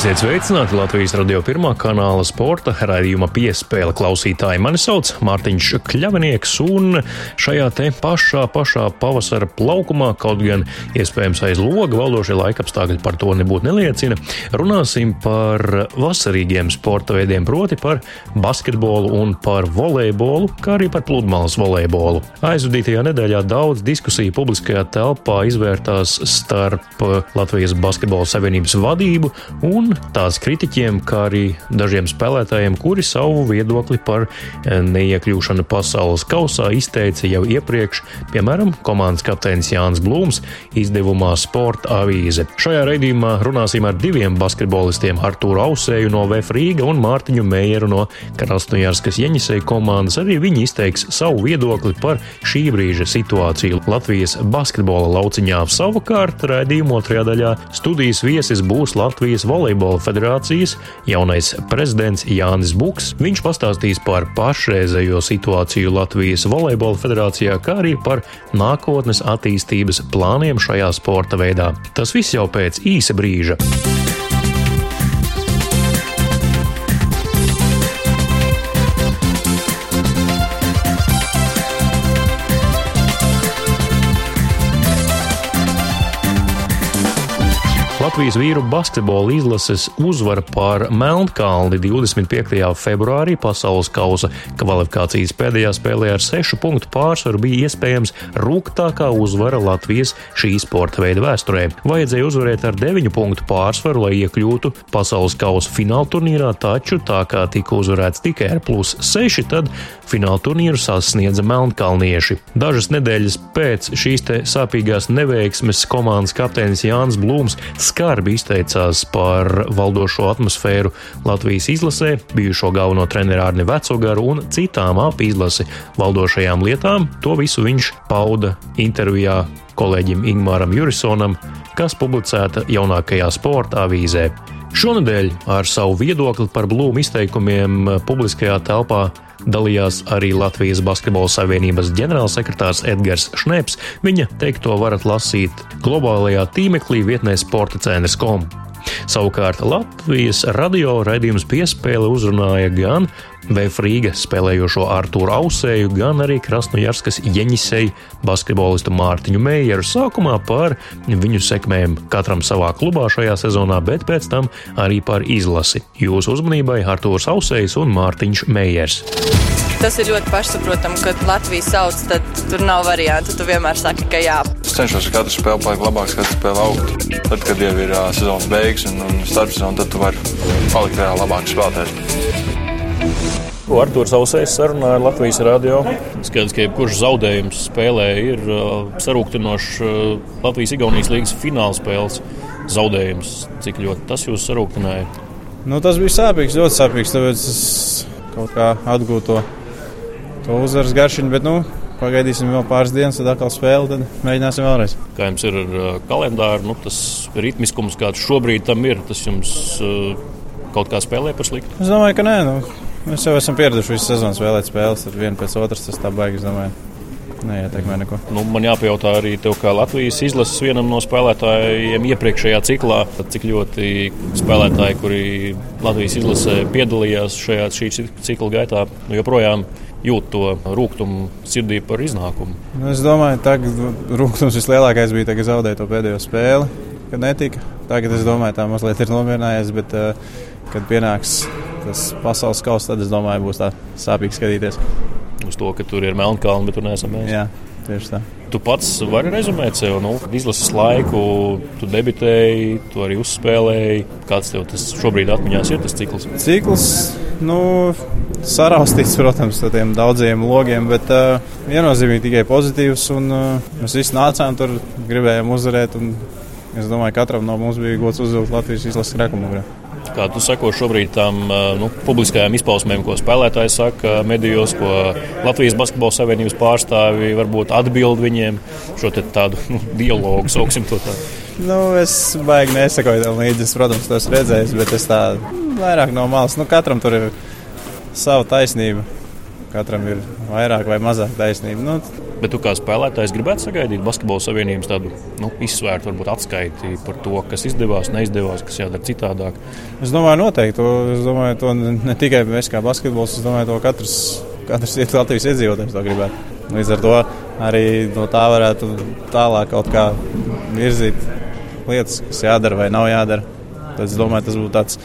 Esiet sveicināti Latvijas radio pirmā kanāla sporta raidījuma piespēle klausītāji. Mani sauc Mārtiņš Kļavinieks, un šajā te pašā, pašā pavasara plaukumā, kaut gan iespējams aiz loga valdošie laikapstākļi par to nebūtu neliecina, runāsim par vasarīgiem sporta veidiem, proti par basketbolu un par volejbolu, kā arī par pludmales volejbolu. Aizvadītajā nedēļā daudz diskusiju publiskajā telpā izvērtās starp Latvijas Basketbola Savienības vadību un un tās kritiķiem, kā arī dažiem spēlētājiem, kuri savu viedokli par eh, neiekļūšanu pasaules kausā izteica jau iepriekš, piemēram, komandas kapteinis Jānis Blūms izdevumā Sporta avīze. Šajā raidījumā runāsim ar diviem basketbolistiem - Artūru Ausēju no VF Rīga un Mārtiņu Meijeru no Krasnojārskas Jeņisei komandas. Arī viņi izteiks savu viedokli par šī brīža situāciju Latvijas basketbola lauciņā. Savukārt raidījuma otrajā daļā studijas viesis būs Latvijas volejbola volejbola federācijas jaunais prezidents Jānis Buks. Viņš pastāstīs par pašreizējo situāciju Latvijas volejbola federācijā, kā arī par nākotnes attīstības plāniem šajā sporta veidā. Tas viss jau pēc īsa brīža. Latvijas vīru basketbola izlases uzvara pār Melnkalni 25. februārī pasaules kausa kvalifikācijas pēdējā spēlē ar 6 punktu pārsvaru bija iespējams rūgtākā uzvara Latvijas šī sporta veida vēsturē. Vajadzēja uzvarēt ar 9 punktu pārsvaru, lai iekļūtu pasaules kausa fināla turnīrā, taču tā kā tika uzvarēts tikai ar plus 6, tad fināla turnīru sasniedza Melnkalnieši. Dažas nedēļas pēc šīs sāpīgās neveiksmes komandas kapteinis Jānis Blūms skarbi izteicās par valdošo atmosfēru Latvijas izlasē, bijušo galveno treneru Arni Vecogaru un citām ap izlasi valdošajām lietām. To visu viņš pauda intervijā kolēģim Ingūram Jurisonam, kas publicēta jaunākajā sporta avīzē. Šonadēļ ar savu viedokli par blūmu izteikumiem publiskajā telpā dalījās arī Latvijas Basketbola Savienības ģenerālsekretārs Edgars Šneps. Viņa teikto varat lasīt globālajā tīmeklī vietnē Sporta centrs.com. Savukārt Latvijas radio raidījums piespēle uzrunāja gan Vēfrīga spēlējošo Artūru Ausēju, gan arī Krasnojarskas Jeņisei basketbolistu Mārtiņu Meijeru sākumā par viņu sekmēm katram savā klubā šajā sezonā, bet pēc tam arī par izlasi. Jūsu uzmanībai Artūrs Ausējs un Mārtiņš Meijers. Tas ir ļoti pašsaprotami, kad Latvija sauc, tad tur nav variantu. Tu vienmēr saki, ka jā. Es cenšos katru spēli palikt labāks, katru spēli augt. Tad, kad jau ir uh, sezonas beigas un, un starpsezona, tad tu vari palikt vēl labāks spēlētājs. Ko Arthurs Ausējs sarunāja ar Latvijas radio. Skaidrs, ka jebkurš zaudējums spēlē ir uh, sarūktinošs uh, Latvijas-Igaunijas līgas fināla spēles zaudējums. Cik ļoti tas jūs sarūktināja? Nu, tas bija sāpīgs, ļoti sāpīgs. Tāpēc es kaut kā atgūtu to uzvaras garšiņu. Bet, nu, Pagaidīsim vēl pāris dienas, tad atkal spēle, tad mēģināsim vēlreiz. Kā jums ir ar uh, kalendāru, nu, tas ritmiskums, kāds šobrīd tam ir, tas jums uh, kaut kā spēlē par sliktu? Es domāju, ka nē. Nu, Mēs jau esam pieraduši visu sezonu spēlēt spēles, tad viena pēc otras tas tā baigas, domāju. Neietekmē neko. Nu, man jāpajautā arī tev, kā Latvijas izlases vienam no spēlētājiem iepriekšējā ciklā, cik ļoti spēlētāji, kuri Latvijas izlasē piedalījās šajā cikla gaitā, nu, joprojām jūt to rūkumu sirdī par iznākumu. Nu, es domāju, ka rūkums vislielākais bija, kad zaudēja to pēdējo spēli, kad netika. Tagad es domāju, tā mazliet ir nomierinājies, bet uh, kad pienāks tas pasaules kausa, tad es domāju, būs tā sāpīgi skatīties. Uz to, ka tur ir Melnkalna, bet tur neesam mēs. Jā, tieši tā. Tu pats vari rezumēt sev, nu, izlases laiku, tu debitēji, tu arī uzspēlēji. Kāds tev tas šobrīd atmiņās ir tas cikls? Cikls, nu, saraustīts, protams, ar tiem daudziem logiem, bet uh, viennozīmīgi tikai pozitīvs. Un, uh, mēs visi nācām tur, gribējām uzvarēt. Es domāju, ka katram no mums bija gods uzvilkt Latvijas izlases rekomendāciju. Kā tu seko šobrīd tam nu, publiskajām izpausmēm, ko spēlētāji saka medijos, ko Latvijas Basketbola Savienības pārstāvji varbūt atbild viņiem šo tādu nu, dialogu, sauksim to tādu? Nu, es baigi nesakoju tam līdzi. Es, protams, to esmu redzējis, bet es tā vairāk no malas. Nu, katram tur ir sava taisnība. katram ir vairāk vai mazāk taisnība. Nu, Bet tu kā spēlētājs gribētu sagaidīt basketbola savienības tādu nu, izsvērtu, varbūt atskaiti par to, kas izdevās, neizdevās, kas jādara citādāk. Es domāju, noteikti. To, es domāju, to ne tikai mēs kā basketbols, es domāju, to katrs, katrs Latvijas iedzīvotājs to gribētu. Līdz ar to arī no tā varētu tālāk kaut kā virzīt lietas, kas jādara vai nav jādara. Tad es domāju, tas būtu tāds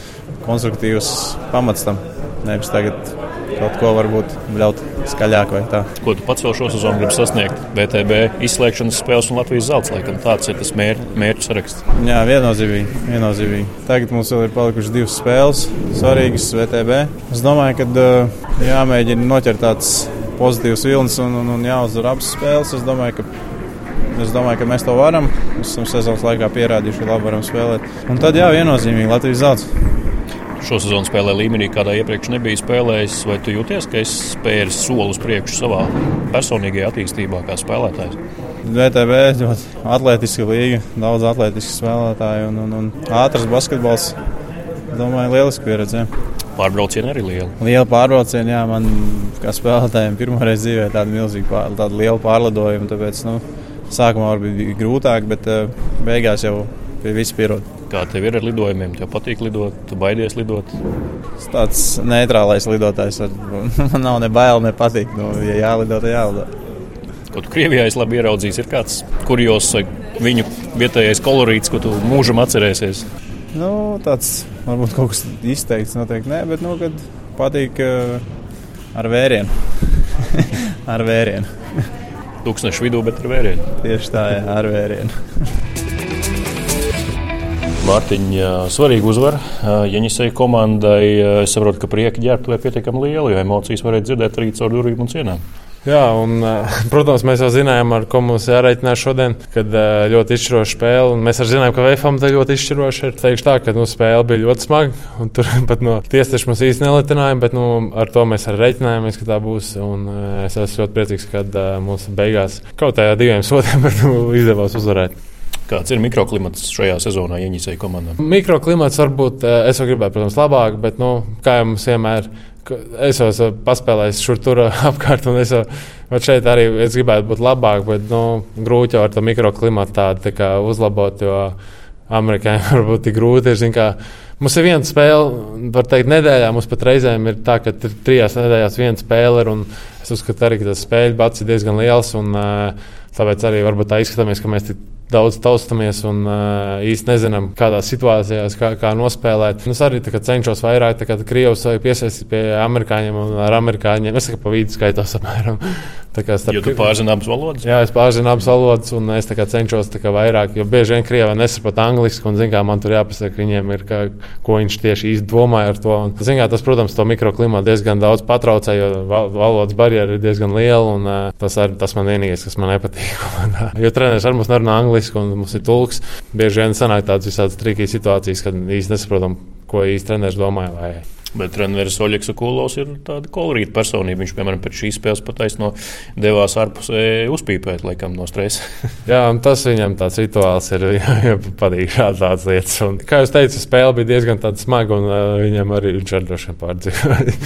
konstruktīvs pamats tam. Nevis tagad kaut ko varbūt ļaut skaļāk vai tā. Ko tu pats vēl šo sezonu gribi sasniegt? VTB izslēgšanas spēles un Latvijas zelta laikam tāds ir tas mēr, mērķu saraksts. Jā, viennozīmīgi, viennozīmīgi. Tagad mums vēl ir palikušas divas spēles, svarīgas VTB. Es domāju, ka jāmēģina noķert tāds pozitīvs vilnis un, un, un jāuzvar abas spēles. Es domāju, ka Es domāju, ka mēs to varam. Mēs esam sezonas laikā pierādījuši, ka labi varam spēlēt. Un tad, jā, viennozīmīgi Latvijas zelta šo sezonu spēlē līmenī, kādā iepriekš nebija spēlējis, vai tu jūties, ka esi spēris soli uz priekšu savā personīgajā attīstībā kā spēlētājs? VTB ļoti atletiska līga, daudz atletisku spēlētāju un, un, un ātrs basketbols. Domāju, lieliski pieredze. Pārbraucieni arī liela. Liela pārbrauciena, jā, man kā spēlētājiem pirmo reizi dzīvē tāda milzīga, pār, tāda liela pārlidojuma. Tāpēc, nu, sākumā varbūt bija grūtāk, bet uh, beigās jau pie viss pierod. Kā tev ir ar lidojumiem? Tev patīk lidot, tu baidies lidot? Tas tāds neitrālais lidotājs. Man nav ne bail, ne patīk. Nu, ja jālido, tad jālido. Ko tu Krievijā esi labi ieraudzījis? Ir kāds kurjos viņu vietējais kolorīts, ko tu mūžam atcerēsies? Nu, tāds varbūt kaut kas izteikts, noteikti nē, bet nu, patīk uh, ar vērienu. ar vērienu. Tūkstošu vidū, bet ar vērienu. Tieši tā, jā, ar vērienu. Mārtiņa svarīga uzvara. Jaņisai komandai es saprotu, ka prieka ģērbtuvē pietiekami liela, jo emocijas varēja dzirdēt arī caur durvīm un sienām. Jā, un, protams, mēs jau zinājām, ar ko mums jāreikinās šodien, kad ļoti izšķiroša spēle. Mēs arī zinājām, ka VFM tā ļoti izšķiroša ir. Teikšu tā, ka nu, spēle bija ļoti smaga, un tur pat no tiesneša mums īsti nelitinājām, bet nu, ar to mēs arī reiķinājāmies, ka tā būs. Un, es esmu ļoti priecīgs, ka mums beigās kaut kādiem diviem sodiem nu, izdevās uzvarēt. Kāds ir mikroklimats šajā sezonā Ieņģisēju komandā? Mikroklimats varbūt eh, es jau gribētu, protams, labāk, bet, nu, kā jau mums vienmēr, es jau esmu paspēlējis šur tur apkārt, un es jau šeit arī gribētu būt labāk, bet, nu, grūti jau ar to mikroklimatu tādu tā kā uzlabot, jo amerikāņiem varbūt tik grūti ir, kā, Mums ir viena spēle, var teikt, nedēļā. Mums pat reizēm ir tā, ka ir trijās nedēļās viena spēle. Ir, es uzskatu, arī, ka tas spēļu bats ir diezgan liels. Un, tāpēc arī varbūt tā izskatāmies, ka mēs tik daudz taustamies un uh, īsti nezinām, kādās situācijās, kā, kā nospēlēt. Es arī kā, cenšos vairāk Krievijas piesaistīt pie amerikāņiem un ar amerikāņiem. Es tikai pa vidu skaitos apmēram. Starp, jo tu pārzini abas valodas? Jā, es pārzinu abas valodas un es cenšos kā, vairāk, jo bieži vien Krievija nesaprot angliski un zin, kā, man tur jāpasaka viņiem, ir, kā, ko viņš tieši īsti domāja ar to. Un, zin, kā, tas, protams, to mikroklimatu diezgan daudz patraucē, jo valodas barjera ir diezgan liela un tas, ar, tas man vienīgais, kas man nepatīk. jo treneris arī mums nerunā angliski, un mums ir tulks. Bieži vien sanāk tādas visādas trikīgas situācijas, kad īsti nesaprotam, ko īsti treneris domāja. Vai... Bet treneris Oļegs Kulovs ir tāda kolorīta personība. Viņš, piemēram, pēc šīs spēles pataisno devās ārpusē uzpīpēt, laikam, no stresa. jā, tas viņam tāds rituāls ir. Patīk šādas lietas. Un, kā jūs teicāt, spēle bija diezgan smaga, un uh, viņam arī viņš arī droši vien pārdzīvoja.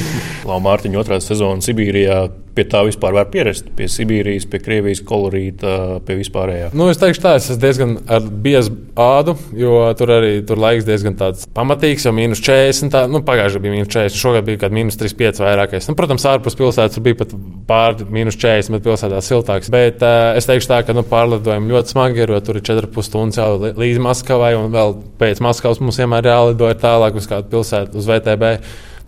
Lau Mārtiņa otrā sezona Sibīrijā pie tā vispār var pierast. Pie Sibīrijas, pie Krievijas kolorīta, pie vispārējā. Nu, es teikšu, tā es esmu diezgan ar biezu ādu, jo tur arī tur laiks diezgan pamatīgs, jau mīnus 40. Tā, nu, Pagājušajā bija mīnus 40, šogad bija kaut kāds mīnus 35 vairākais. Nu, protams, ārpus pilsētas bija pat pār mīnus 40, bet pilsētā siltāks. Bet uh, es teikšu tā, ka nu, pārlidojumi ļoti smagi ir, jo tur ir 4,5 stundas jau līdz Maskavai, un vēl pēc Maskavas mums vienmēr jālido tālāk uz kādu pilsētu, uz VTB.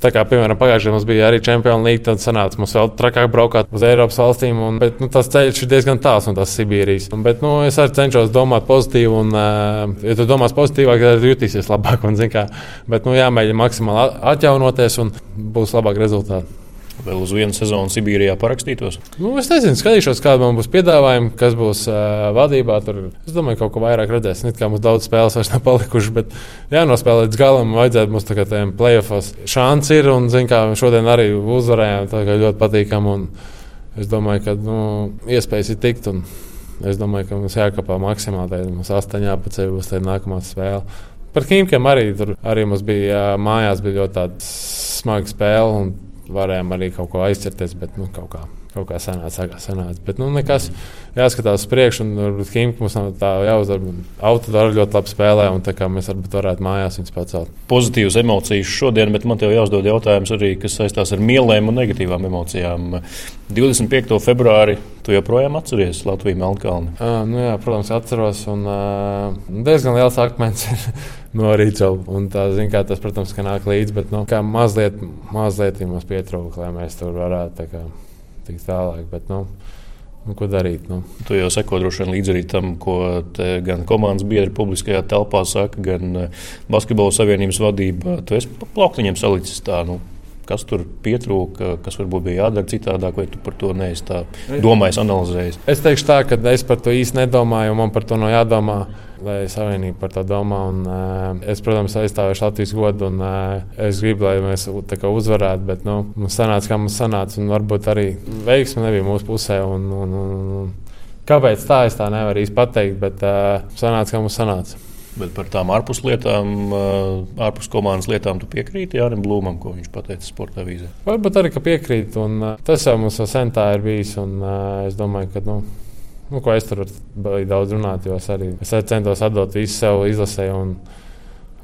Tā kā, piemēram, pagājušajā gadā mums bija arī Champions League, tad sanāca mums vēl trakāk braukāt uz Eiropas valstīm. Un, bet nu, tas ceļš ir diezgan tāls no tās Sibīrijas. Un, bet nu, es arī cenšos domāt pozitīvi, un, uh, ja tu domās pozitīvāk, tad jutīsies labāk. Un, kā, bet nu, jāmēģina maksimāli atjaunoties un būs labāk rezultāti vēl uz vienu sezonu Sibīrijā parakstītos? Nu, es nezinu, skatīšos, kāda man būs piedāvājuma, kas būs uh, vadībā. Tur, es domāju, ka kaut ko vairāk redzēsim. It kā mums daudz spēles vairs nav palikušas, bet jānospēlē līdz galam. Vajadzētu mums tajiem playoffs. Šāns ir un, zin, kā šodien arī uzvarējām. Tā kā ļoti patīkami. Es domāju, ka nu, iespējas ir tikt. Es domāju, ka mums jākāpā maksimāli. Tad mums astoņi jāpaceļ būs nākamā spēle. Par Kīmkiem arī tur arī mums bija mājās bija ļoti smaga spēle varējām arī kaut ko aizcerties, bet nu, kaut kā kaut kā sanāca, kā sanāca. Bet, nu, nekas jāskatās uz priekšu, un varbūt Kimka mums nav tā jāuzdara. Autodara ļoti labi spēlē, un tā kā mēs varbūt varētu mājās viņus pacelt. Pozitīvas emocijas šodien, bet man te jāuzdod jautājums arī, kas saistās ar mielēm un negatīvām emocijām. 25. februārī tu joprojām atceries Latviju Melnkalni? Uh, nu, jā, protams, atceros, un uh, diezgan liels akmens ir no rīta. Tā, zin, kā, tas, protams, ka nāk līdzi, bet nu, mazliet, mazliet mums pietrūka, lai mēs tur varētu tikt tālāk. Bet, nu, Nu, ko darīt? Nu? Tu jau seko droši vien līdzi arī tam, ko gan komandas biedri publiskajā telpā saka, gan eh, Basketbola savienības vadība. Tu esi plauktiņiem salicis tā. Nu, kas tur pietrūka, kas varbūt bija jādara citādāk, vai tu par to neesi tā domājis, analizējis? Es teikšu tā, ka es par to īsti nedomāju, un man par to nav jādomā lai savienība par to domā. Un, uh, es, protams, aizstāvēšu Latvijas godu, un uh, es gribu, lai mēs kā, uzvarētu, bet nu, mums sanāca, kā mums sanāca, un varbūt arī veiksme nebija mūsu pusē. Un, un, un, un, kāpēc tā, es tā nevaru īsti pateikt, bet uh, sanāca, kā mums sanāca. Bet par tām ārpus lietām, ārpus komandas lietām, tu piekrīti Jānis Blūmam, ko viņš teica sporta vīzē? Varbūt arī piekrīt. Tas jau mums jau sen tā ir bijis. Es domāju, ka nu, nu, ko es tur biju daudz runāt, jo es arī es centos atdot visu sev izlasē.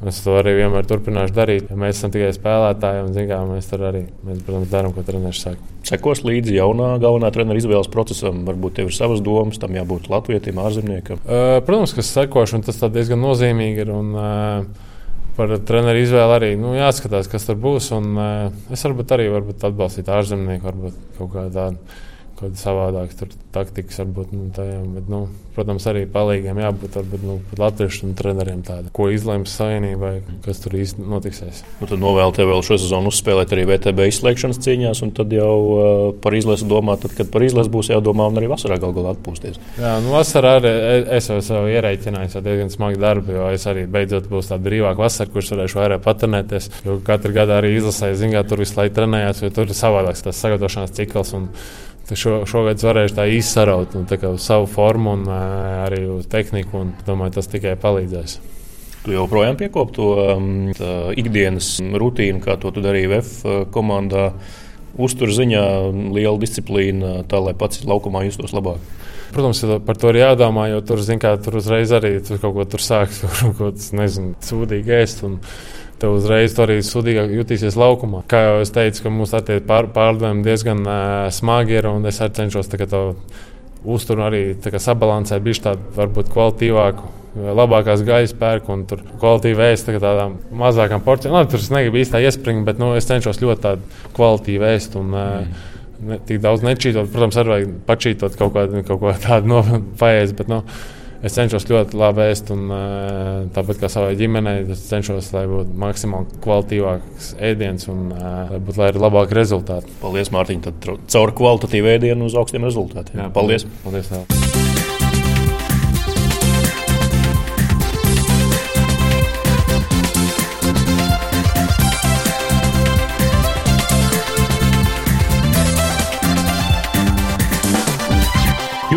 Es to arī vienmēr turpināšu darīt. Mēs esam tikai spēlētāji, un kā, mēs tur arī, mēs, protams, darām, ko treneris saka. Sekos līdzi jaunā galvenā treneru izvēles procesam. Varbūt tev ir savas domas, tam jābūt latvietim, ārzemniekam. Uh, protams, ka sekošu, un tas diezgan nozīmīgi ir. Un, uh, par treneru izvēli arī nu, jāskatās, kas tur būs. Un, uh, es varbūt arī varbūt atbalstītu ārzemnieku, varbūt kaut kādā tādā kaut kāda savādāka taktikas, varbūt, nu, tajā, bet, nu, protams, arī palīgiem jābūt varbūt, nu, latviešu treneriem tāda, ko izlems savienībai, kas tur īsti notiksies. Nu, tad novēlu tev vēl šo sezonu uzspēlēt arī VTB izslēgšanas cīņās, un tad jau uh, par izlasi domāt, tad, kad par izlasi būs jādomā, un arī vasarā gal galā atpūsties. Jā, nu, vasarā arī es jau sev ierēķināju, jau diezgan smagi darbi, jo es arī beidzot būs tāda brīvāka vasara, kurš varēšu vairāk patrenēties, jo katru gadu arī izlasēju, zin, kā tur visu laiku trenējās, jo tur ir savādāks tas sagatavošanās cikls. Un, Šo, šogad varēšu tā īsti saraut nu, tā savu formu un arī tehniku. Un, domāju, tas tikai palīdzēs. Tu joprojām piekopi to ikdienas rutīnu, kā to darīji VF komandā. Uztur ziņā liela disciplīna, tā lai pats laukumā justos labāk. Protams, par to ir jādomā, jo tur, zin, kā, tur uzreiz arī tur kaut ko tur sāks, tur kaut ko tādu sūdīgu ēst. Un, tev uzreiz tur arī sudīgāk jutīsies laukumā. Kā jau es teicu, ka tie pār, pārdevumi diezgan uh, smagi ir, un es arī cenšos to uzturu arī sabalansēt, bija tādu varbūt kvalitīvāku. Labākās gaisa pērku un tur kvalitīvi ēst tādām mazākām porcijām. Nu, tur es negribu īstenībā iespringt, bet nu, es cenšos ļoti tādu kvalitīvu ēst. Un, mm. Ne, tik daudz nečītot, protams, arī vajag pačītot kaut ko, kaut ko tādu no paēst. Bet, nu, Es cenšos ļoti labi ēst, un tāpat kā savai ģimenei, es cenšos, lai būtu maksimāli kvalitīvāks ēdiens un lai būtu lai labāki rezultāti. Paldies, Mārtiņ, tad caur kvalitatīvu ēdienu uz augstiem rezultātiem. Jā, paldies! paldies, paldies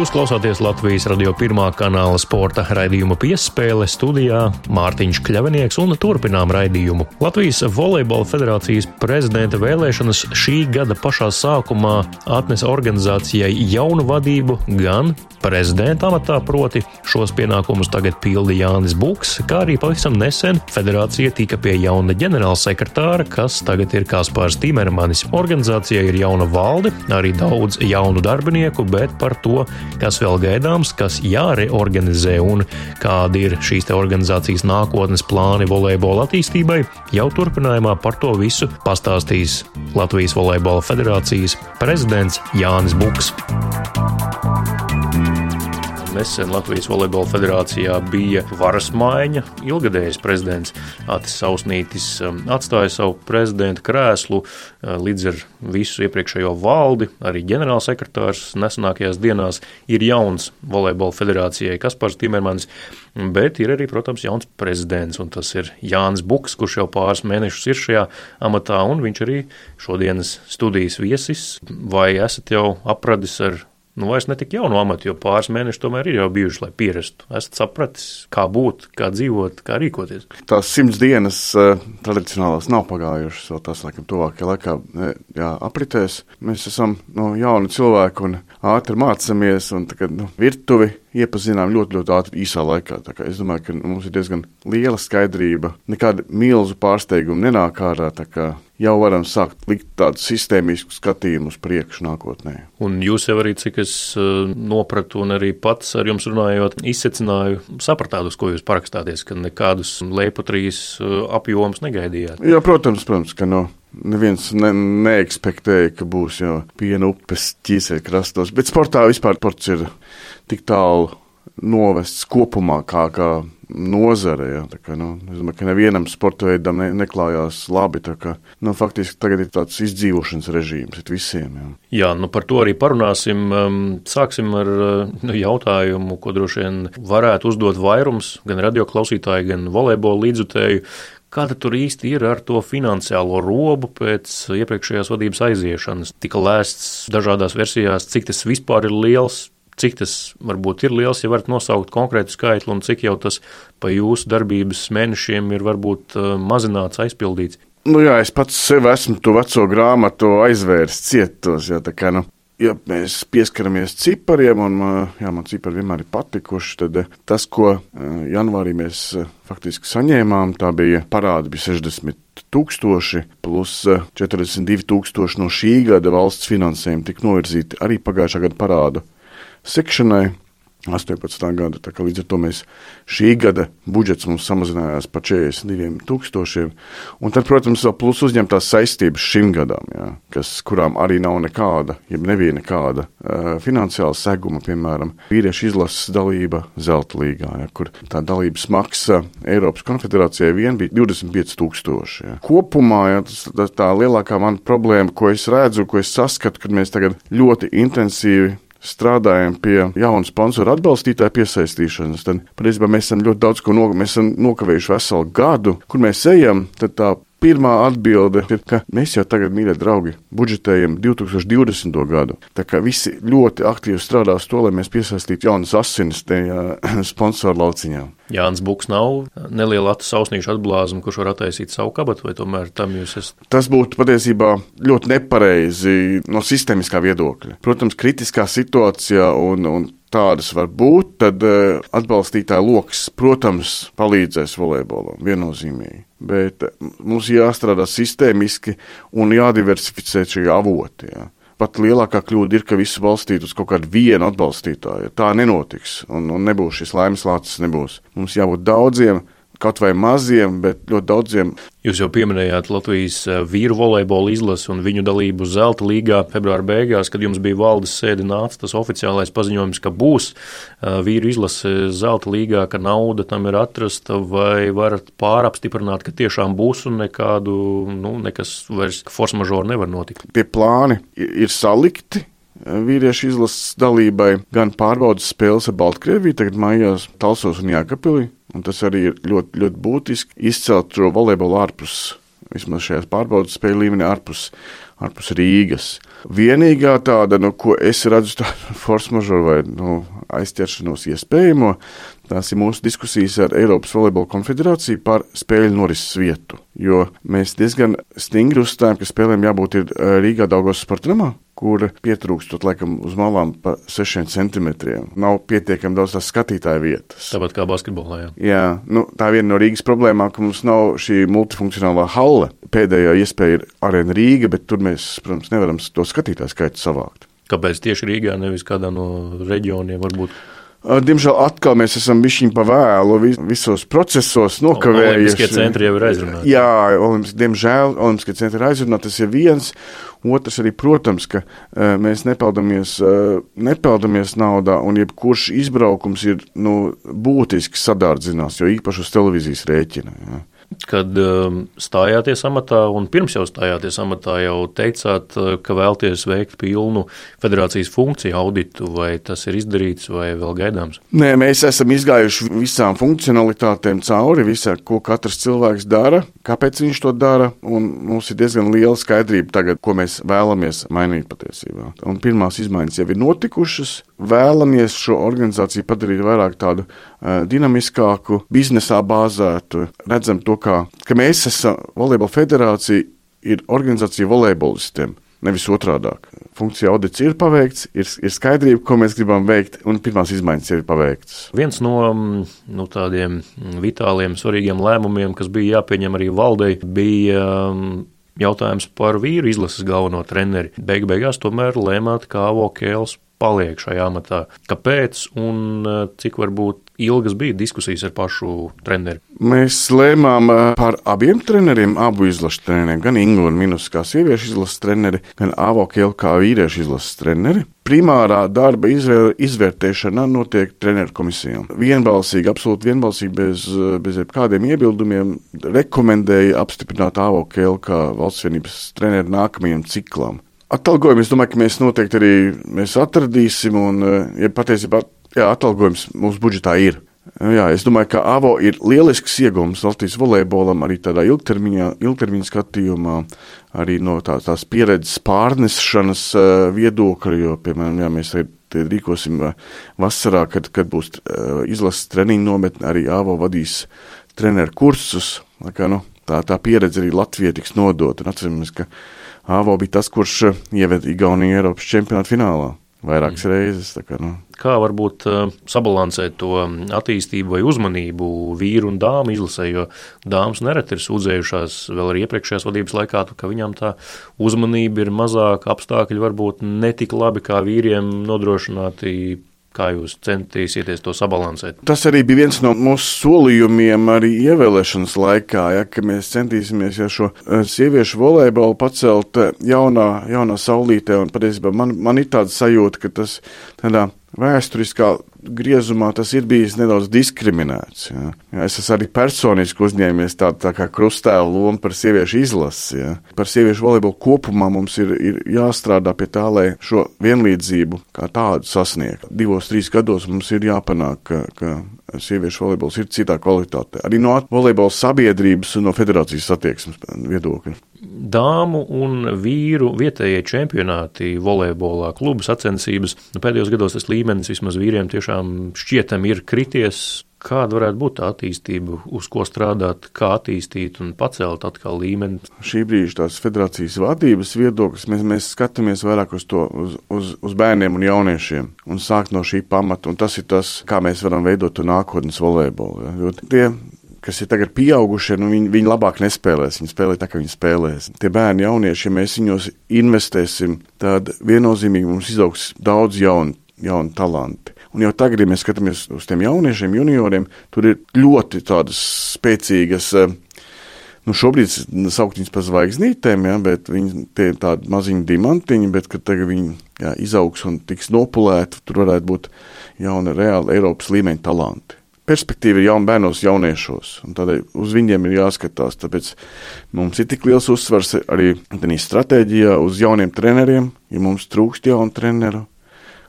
Jūs klausāties Latvijas radio pirmā kanāla sporta raidījuma piespēle studijā Mārtiņš Kļavinieks un turpinām raidījumu. Latvijas volejbola federācijas prezidenta vēlēšanas šī gada pašā sākumā atnesa organizācijai jaunu vadību gan prezidenta amatā, proti šos pienākumus tagad pilda Jānis Buks, kā arī pavisam nesen federācija tika pie jauna ģenerālsekretāra, kas tagad ir Kaspars Timermanis. Organizācijai ir jauna valde, arī daudz jaunu darbinieku, bet par to, kas vēl gaidāms, kas jāreorganizē un kādi ir šīs organizācijas nākotnes plāni volejbola attīstībai, jau turpinājumā par to visu pastāstīs Latvijas Volejbola federācijas prezidents Jānis Buks. Nesen Latvijas Volejbola federācijā bija varas maiņa. Ilgadējais prezidents Atis Sausnītis um, atstāja savu prezidenta krēslu uh, līdz ar visu iepriekšējo valdi. Arī ģenerālsekretārs nesenākajās dienās ir jauns Volejbola federācijai Kaspars Timermans, bet ir arī, protams, jauns prezidents, un tas ir Jānis Buks, kurš jau pāris mēnešus ir šajā amatā, un viņš arī šodienas studijas viesis. Vai esat jau apradis ar nu, vairs ne tik jaunu amatu, jo pāris mēneši tomēr ir jau bijuši, lai pierastu. Esat sapratis, kā būt, kā dzīvot, kā rīkoties. Tās simts dienas uh, tradicionālās nav pagājušas, vēl tās, laikam, tuvākajā laikā jā, apritēs. Mēs esam no, jauni cilvēki un ātri mācāmies, un tagad nu, virtuvi iepazinām ļoti, ļoti ātri īsā laikā. Es domāju, ka mums ir diezgan liela skaidrība. Nekāda milzu pārsteiguma nenāk ārā jau varam sākt likt tādu sistēmisku skatījumu uz priekšu nākotnē. Un jūs jau arī, cik es eh, nopratu, un arī pats ar jums runājot, izsecināju, sapratāt, uz ko jūs parakstāties, ka nekādus leipotrīs eh, apjomus negaidījāt. Jā, protams, protams, ka no. Neviens ne, neekspektēja, ka būs jau piena upes ķīsēt krastos, bet sportā vispār sports ir tik tālu novests kopumā kā, kā nozare. Ja, kā, nu, es domāju, ka nevienam sporta veidam ne, neklājās labi. Kā, nu, faktiski tagad ir tāds izdzīvošanas režīms visiem. Ja. Jā, nu par to arī parunāsim. Um, sāksim ar uh, nu, jautājumu, ko droši vien varētu uzdot vairums gan radioklausītāji, gan volejbola līdzutēju. Kāda tur īsti ir ar to finansiālo robu pēc iepriekšējās vadības aiziešanas? Tika lēsts dažādās versijās, cik tas vispār ir liels, cik tas varbūt ir liels, ja varat nosaukt konkrētu skaitli, un cik jau tas pa jūsu darbības mēnešiem ir varbūt uh, mazināts, aizpildīts? Nu jā, es pats sev esmu to veco grāmatu aizvērs cietos, jā, tā kā, nu, ja mēs pieskaramies cipariem, un jā, man cipari vienmēr ir patikuši, tad uh, tas, ko uh, janvārī mēs faktiski saņēmām, tā bija parādi bija 60 tūkstoši plus 42 tūkstoši no šī gada valsts finansējuma tika novirzīti arī pagājušā gada parādu sekšanai. 18. gada. Līdz ar to mēs šī gada budžets mums samazinājās par 42 tūkstošiem. Un tad, protams, vēl plus uzņemtās saistības šim gadam, jā, kas, kurām arī nav nekāda, jeb neviena nekāda uh, finansiāla seguma, piemēram, vīriešu izlases dalība Zelta līgā, jā, kur tā dalības maksa Eiropas konfederācijai vien bija 25 tūkstoši. Jā. Kopumā jā, tas, tā, tā lielākā man problēma, ko es redzu, ko es saskatu, kad mēs tagad ļoti intensīvi strādājam pie jaunu sponsoru atbalstītāju piesaistīšanas, tad patiesībā mēs esam ļoti daudz ko no, mēs esam nokavējuši veselu gadu, kur mēs ejam. Tad tā Pirmā atbilde ir, ka mēs jau tagad, mīļie draugi, budžetējam 2020. gadu. Tā kā visi ļoti aktīvi strādās to, lai mēs piesaistītu jaunas asinis tajā sponsoru lauciņā. Jānis Buks nav neliela atu sausnīšu atblāzuma, kurš var attaisīt savu kabatu, vai tomēr tam jūs esat? Tas būtu patiesībā ļoti nepareizi no sistēmiskā viedokļa. Protams, kritiskā situācijā un, un tādas var būt, tad uh, atbalstītāja lokus, protams, palīdzēs volejbolam viennozīmīgi. Bet uh, mums jāstrādā sistēmiski un jādiversificē šie avoti. Jā. Pat lielākā kļūda ir, ka visu balstīt uz kaut kādu vienu atbalstītāju. Tā nenotiks, un, un nebūs šis laimes lācis. Nebūs. Mums jābūt daudziem, kaut vai maziem, bet ļoti daudziem. Jūs jau pieminējāt Latvijas eh, vīru volejbola izlasi un viņu dalību Zelta līgā februāra beigās, kad jums bija valdes sēde nāca tas oficiālais paziņojums, ka būs eh, vīru izlase Zelta līgā, ka nauda tam ir atrasta, vai varat pārapstiprināt, ka tiešām būs un nekādu, nu, nekas vairs force majeure nevar notikt? Tie plāni ir salikti, vīriešu izlases dalībai, gan pārbaudas spēles ar Baltkrieviju, tagad mājās Talsos un Jākapilī, Un tas arī ir ļoti, ļoti būtiski izcelt šo volejbolu ārpus, vismaz šajās pārbaudas spēļu līmenī, ārpus, ārpus Rīgas. Vienīgā tāda, no ko es redzu, tāda force majeure vai nu, aizķeršanos iespējamo, tās ir mūsu diskusijas ar Eiropas Volejbola konfederāciju par spēļu norises vietu. Jo mēs diezgan stingri uzstājam, ka spēlēm jābūt Rīgā Daugos sporta namā kur pietrūkstot laikam uz malām pa 6 centimetriem. Nav pietiekami daudz tās skatītāju vietas. Tāpat kā basketbolā. Jā, jā nu, tā viena no Rīgas problēmām, ka mums nav šī multifunkcionālā halle. Pēdējā iespēja ir arēna Rīga, bet tur mēs, protams, nevaram to skatītāju skaitu savākt. Kāpēc tieši Rīgā, nevis kādā no reģioniem varbūt? Diemžēl atkal mēs esam bijuši pa vēlu visos procesos, nokavējušies. Olimpiskie centri jau ir aizrunāti. Jā, olimpiski, diemžēl Olimpiskie centri ir aizrunāti. Tas ir viens. Otrs arī, protams, ka uh, mēs nepeldamies, uh, nepeldamies naudā, un jebkurš izbraukums ir nu, būtiski sadārdzinās, jo īpaši uz televīzijas rēķina. Ja. Kad um, stājāties amatā, un pirms jau stājāties amatā, jau teicāt, uh, ka vēlties veikt pilnu federācijas funkciju auditu, vai tas ir izdarīts, vai vēl gaidāms? Nē, mēs esam izgājuši visām funkcionalitātēm cauri, visā, ko katrs cilvēks dara, kāpēc viņš to dara, un mums ir diezgan liela skaidrība tagad, ko mēs vēlamies mainīt patiesībā. Un pirmās izmaiņas jau ir notikušas, vēlamies šo organizāciju padarīt vairāk tādu dinamiskāku, biznesā bāzētu. Redzam to, kā, ka mēs esam volejbola federācija, ir organizācija volejbolistiem. Nevis otrādi. Funkcija audits ir paveikts, ir, ir skaidrība, ko mēs gribam veikt, un pirmās izmaiņas ir paveiktas. Viens no mm, nu, tādiem vitāliem, svarīgiem lēmumiem, kas bija jāpieņem arī valdei, bija mm, jautājums par vīru izlases galveno treneri. Beig beigās tomēr lēmāt, kā Vokēls paliek šajā amatā. Kāpēc un eh, cik varbūt ilgas bija diskusijas ar pašu treneri? Mēs lēmām eh, par abiem treneriem, abu izlases treneriem, gan Ingu un Minus kā sieviešu izlases treneri, gan Avokielu kā vīriešu izlases treneri. Primārā darba izvēr, izvērtēšana notiek treneru komisijām. Vienbalsīgi, absolūti vienbalsīgi, bez, bez jebkādiem iebildumiem, rekomendēja apstiprināt Avokielu kā valsts vienības treneru nākamajam ciklam. Atalgojumu es domāju, ka mēs noteikti arī mēs atradīsim, un eh, ja patiesībā jā, atalgojums mūsu budžetā ir. Jā, es domāju, ka AVO ir lielisks iegūms Latvijas volejbolam arī tādā ilgtermiņā, ilgtermiņa skatījumā, arī no tā, tās pieredzes pārnešanas uh, viedokļa, jo, piemēram, jā, mēs rīkosim uh, vasarā, kad, kad būs izlases treniņu nometne, arī AVO vadīs treneru kursus. Kā, nu, tā, tā pieredze arī Latvijai tiks nodota. Atceramies, ka Āvo bija tas, kurš eh, ieveda Igauniju Eiropas čempionāta finālā vairākas mm. reizes. Kā, nu. kā varbūt uh, sabalansēt to attīstību vai uzmanību vīru un dāmu izlasē, jo dāmas nereti ir sūdzējušās vēl arī iepriekšējās vadības laikā, ka viņām tā uzmanība ir mazāka, apstākļi varbūt netik labi kā vīriem nodrošināti Kā jūs centīsieties to sabalansēt? Tas arī bija viens no mūsu solījumiem arī ievēlēšanas laikā, ja, ka mēs centīsimies ja šo eh, sieviešu volejbolu pacelt eh, jaunā, jaunā saulītē. Un patiesībā man, man ir tāda sajūta, ka tas tādā vēsturiskā griezumā tas ir bijis nedaudz diskriminēts. Ja. Ja, es esmu arī personiski uzņēmies tādu tā kā krustēlu lomu par sieviešu izlasi. Ja. Par sieviešu volejbolu kopumā mums ir, ir jāstrādā pie tā, lai šo vienlīdzību kā tādu sasniegtu. Divos, trīs gados mums ir jāpanāk, ka, ka sieviešu volejbols ir citā kvalitātē. Arī no volejbola sabiedrības un no federācijas attieksmes viedokļa dāmu un vīru vietējie čempionāti volejbolā, klubu sacensības. Nu, pēdējos gados tas līmenis vismaz vīriem tiešām šķietam ir krities. Kāda varētu būt tā attīstība, uz ko strādāt, kā attīstīt un pacelt atkal līmeni? Šī brīža tās federācijas vadības viedoklis, mēs, mēs skatāmies vairāk uz to, uz, uz, uz bērniem un jauniešiem un sākt no šī pamata. Un tas ir tas, kā mēs varam veidot nākotnes volejbolu. Ja? Jo tie kas ir tagad pieaugušie, nu viņi, viņi labāk nespēlēs. Viņi spēlē tā, kā viņi spēlēs. Tie bērni, jaunieši, ja mēs viņos investēsim, tad viennozīmīgi mums izaugs daudz jaunu, jaunu talantu. Un jau tagad, ja mēs skatāmies uz tiem jauniešiem, junioriem, tur ir ļoti tādas spēcīgas. Eh, nu, šobrīd saukt viņus par zvaigznītēm, ja, bet viņi ir tādi maziņi diamantiņi, bet kad viņi jā, izaugs un tiks nopulēti, tur varētu būt jauni, reāli Eiropas līmeņa talanti perspektīva ir jaunu bērnos, jauniešos. Tādēļ uz viņiem ir jāskatās. Tāpēc mums ir tik liels uzsvars arī stratēģijā uz jauniem treneriem, ja mums trūkst jaunu treneru,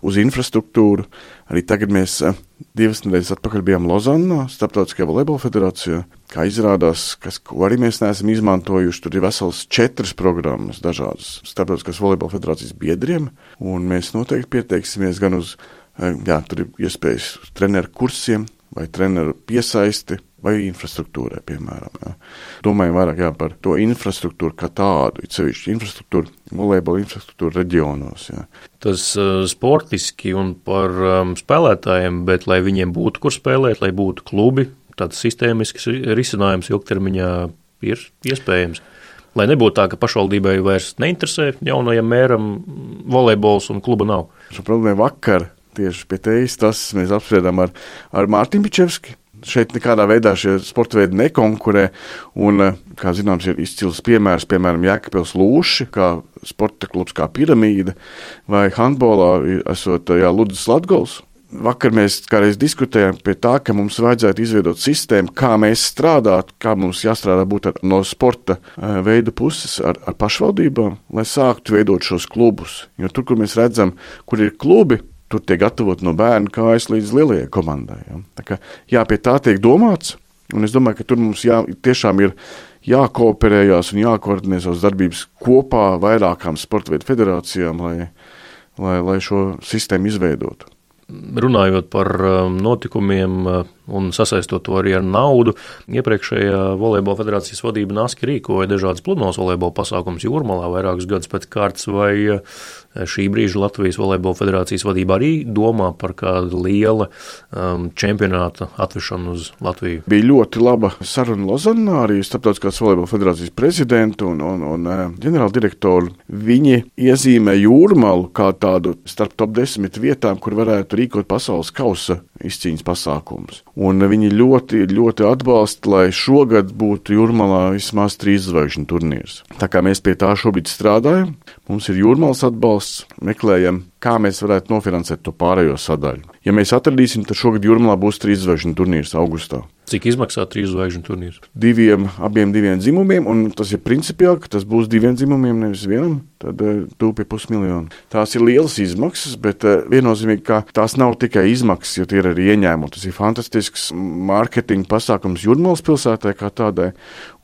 uz infrastruktūru. Arī tagad mēs eh, divas nedēļas atpakaļ bijām Lozannā, Startautiskajā volejbola federācijā. Kā izrādās, kas, ko arī mēs neesam izmantojuši, tur ir vesels četras programmas dažādas Startautiskās volejbola federācijas biedriem, un mēs noteikti pieteiksimies gan uz, eh, jā, tur ir iespējas treneru kursiem, vai treneru piesaisti vai infrastruktūrai, piemēram. Jā. Domājam vairāk jā, par to infrastruktūru kā tādu, it sevišķi infrastruktūru, volejbola infrastruktūru reģionos. Jā. Tas uh, sportiski un par um, spēlētājiem, bet lai viņiem būtu kur spēlēt, lai būtu klubi, tāds sistēmisks risinājums ilgtermiņā ir iespējams. Lai nebūtu tā, ka pašvaldībai vairs neinteresē jaunajam mēram volejbols un kluba nav. Šo problēmu vakar tieši pie tevis tas mēs apspriedām ar, ar Mārtiņu Pičevski. Šeit nekādā veidā šie sporta veidi nekonkurē. Un, kā zināms, ir izcils piemērs, piemēram, Jēkabils Lūši, kā sporta klubs, kā piramīda, vai handbolā esot jā, Ludus Latgals. vakar mēs kādreiz diskutējām pie tā, ka mums vajadzētu izveidot sistēmu, kā mēs strādāt, kā mums jāstrādā būt ar, no sporta veida puses ar, ar pašvaldībām, lai sāktu veidot šos klubus. Jo tur, kur mēs redzam, kur ir klubi, tur tiek gatavot no bērnu kājas līdz lielajai komandai. Ja? Tā kā, jā, pie tā tiek domāts, un es domāju, ka tur mums jā, tiešām ir jākooperējās un jākoordinē savas darbības kopā vairākām sporta veidu federācijām, lai, lai, lai šo sistēmu izveidotu. Runājot par um, notikumiem uh, un sasaistot to arī ar naudu, iepriekšējā volejbola federācijas vadība Naski rīkoja dažādas pludmales volejbola pasākumus jūrmalā vairākus gadus pēc kārtas, vai uh, šī brīža Latvijas volejbola federācijas vadība arī domā par kādu lielu um, čempionāta atvešanu uz Latviju. Bija ļoti laba saruna Lozanā arī Starptautiskās volejbola federācijas prezidentu un, un, un uh, ģenerāldirektoru. Viņi iezīmē jūrmalu kā tādu starp top desmit vietām, kur varētu rīkot pasaules kausa izcīņas pasākumus. Un viņi ļoti, ļoti atbalsta, lai šogad būtu jūrmalā vismaz trīs zvaigžņu turnīrs. Tā kā mēs pie tā šobrīd strādājam, mums ir jūrmālas atbalsts, meklējam, kā mēs varētu nofinansēt to pārējo sadaļu. Ja mēs atradīsim, tad šogad jūrmālā būs trīs zvaigžņu turnīrs augustā. Cik izmaksā trīs zvaigžņu turnīrs? Diviem, abiem diviem dzimumiem, un tas ir principiāli, ka tas būs diviem dzimumiem, nevis vienam. Tad uh, tūpi pusmiljonu. Tās ir lielas izmaksas, bet uh, viennozīmīgi, ka tās nav tikai izmaksas, jo tie ir arī ieņēmumi. Tas ir fantastisks mārketinga pasākums Jurmālas pilsētā kā tādai,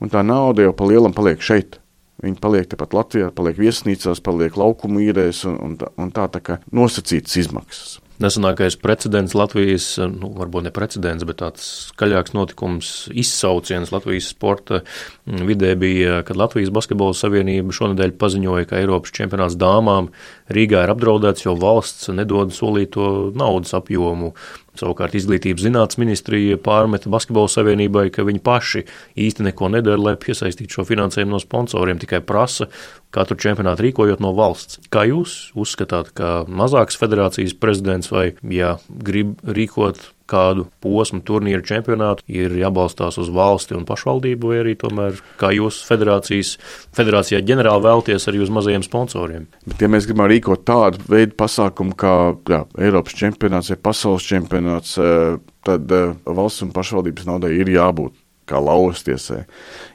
un tā nauda jau pa lielam paliek šeit. Viņi paliek tepat Latvijā, paliek viesnīcās, paliek laukumu īrēs un, un, tā, un tā, tā kā nosacītas izmaksas. Nesenākais precedents Latvijas, nu, varbūt ne precedents, bet tāds skaļāks notikums, izsauciens Latvijas sporta vidē bija, kad Latvijas Basketbola Savienība šonadēļ paziņoja, ka Eiropas čempionāts dāmām Rīgā ir apdraudēts, jo valsts nedod solīto naudas apjomu Savukārt Izglītības zinātnes ministrija pārmeta Basketbola savienībai, ka viņi paši īsti neko nedara, lai piesaistītu šo finansējumu no sponsoriem, tikai prasa katru čempionātu rīkojot no valsts. Kā jūs uzskatāt, ka mazākas federācijas prezidents vai, ja grib rīkot kādu posmu turnīru čempionātu, ir jābalstās uz valsti un pašvaldību, vai arī tomēr, kā jūs federācijas, federācijā ģenerāli vēlties arī uz mazajiem sponsoriem. Bet, ja mēs gribam rīkot tādu veidu pasākumu kā jā, Eiropas čempionāts vai pasaules čempionāts, eh, tad eh, valsts un pašvaldības naudai ir jābūt kā laustiesai,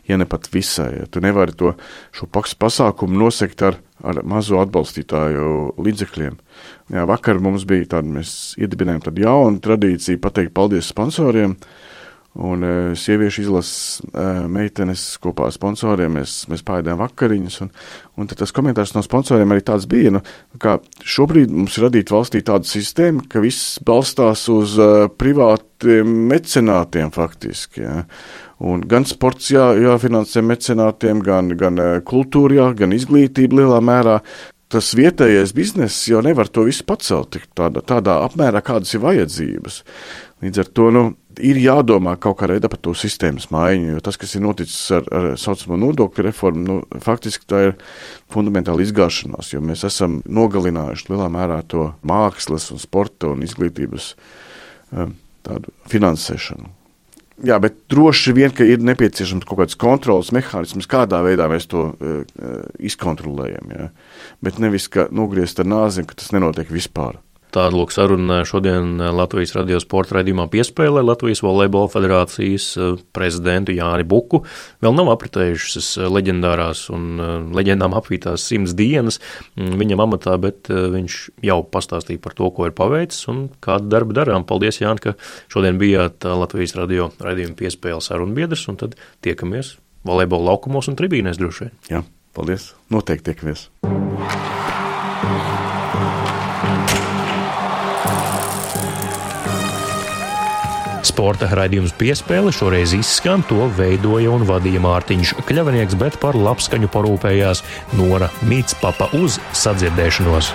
ja ne pat visai. Ja. Tu nevari to šo pasākumu nosekt ar, ar mazo atbalstītāju līdzekļiem. Jā, vakar mums bija tāda, mēs iedibinājām tādu jaunu tradīciju pateikt paldies sponsoriem. Un uh, sieviešu izlases uh, meitenes kopā ar sponsoriem mēs, mēs pārādījām vakariņas. Un, un tas komentārs no sponsoriem arī tāds bija, nu, ka šobrīd mums ir radīta valstī tāda sistēma, ka viss balstās uz uh, privātiem mecenātiem faktiski. Ja. Un gan sports jā, jāfinansē mecenātiem, gan, gan kultūra, jā, gan izglītība lielā mērā tas vietējais bizness jau nevar to visu pacelt tādā, tādā apmērā, kādas ir vajadzības. Līdz ar to nu, ir jādomā kaut kādā veidā par to sistēmas maiņu, jo tas, kas ir noticis ar, ar saucamo nodokļu reformu, nu, faktiski tā ir fundamentāla izgāšanās, jo mēs esam nogalinājuši lielā mērā to mākslas un sporta un izglītības um, tādu finansēšanu. Jā, bet droši vien, ka ir nepieciešams kaut kāds kontrols mehānisms, kādā veidā mēs to uh, izkontrolējam. Jā. Bet nevis, ka nogriezt ar nāzi, ka tas nenotiek vispār. Tāda lūk saruna šodien Latvijas radio sporta raidījumā piespēlē Latvijas volejbola federācijas eh, prezidentu Jāni Buku. Vēl nav apritējušas leģendārās un eh, leģendām apvītās simts dienas mm, viņam amatā, bet eh, viņš jau pastāstīja par to, ko ir paveicis un kādu darbu darām. Paldies, Jāni, ka šodien bijāt Latvijas radio raidījuma piespēle sarunbiedrs, un tad tiekamies volejbola laukumos un tribīnēs droši vien. Jā, paldies. Noteikti tiekamies. Sporta raidījums piespēle šoreiz izskan, to veidoja un vadīja Mārtiņš Kļavinieks, bet par labskaņu parūpējās Nora Mītspapa uz sadzirdēšanos.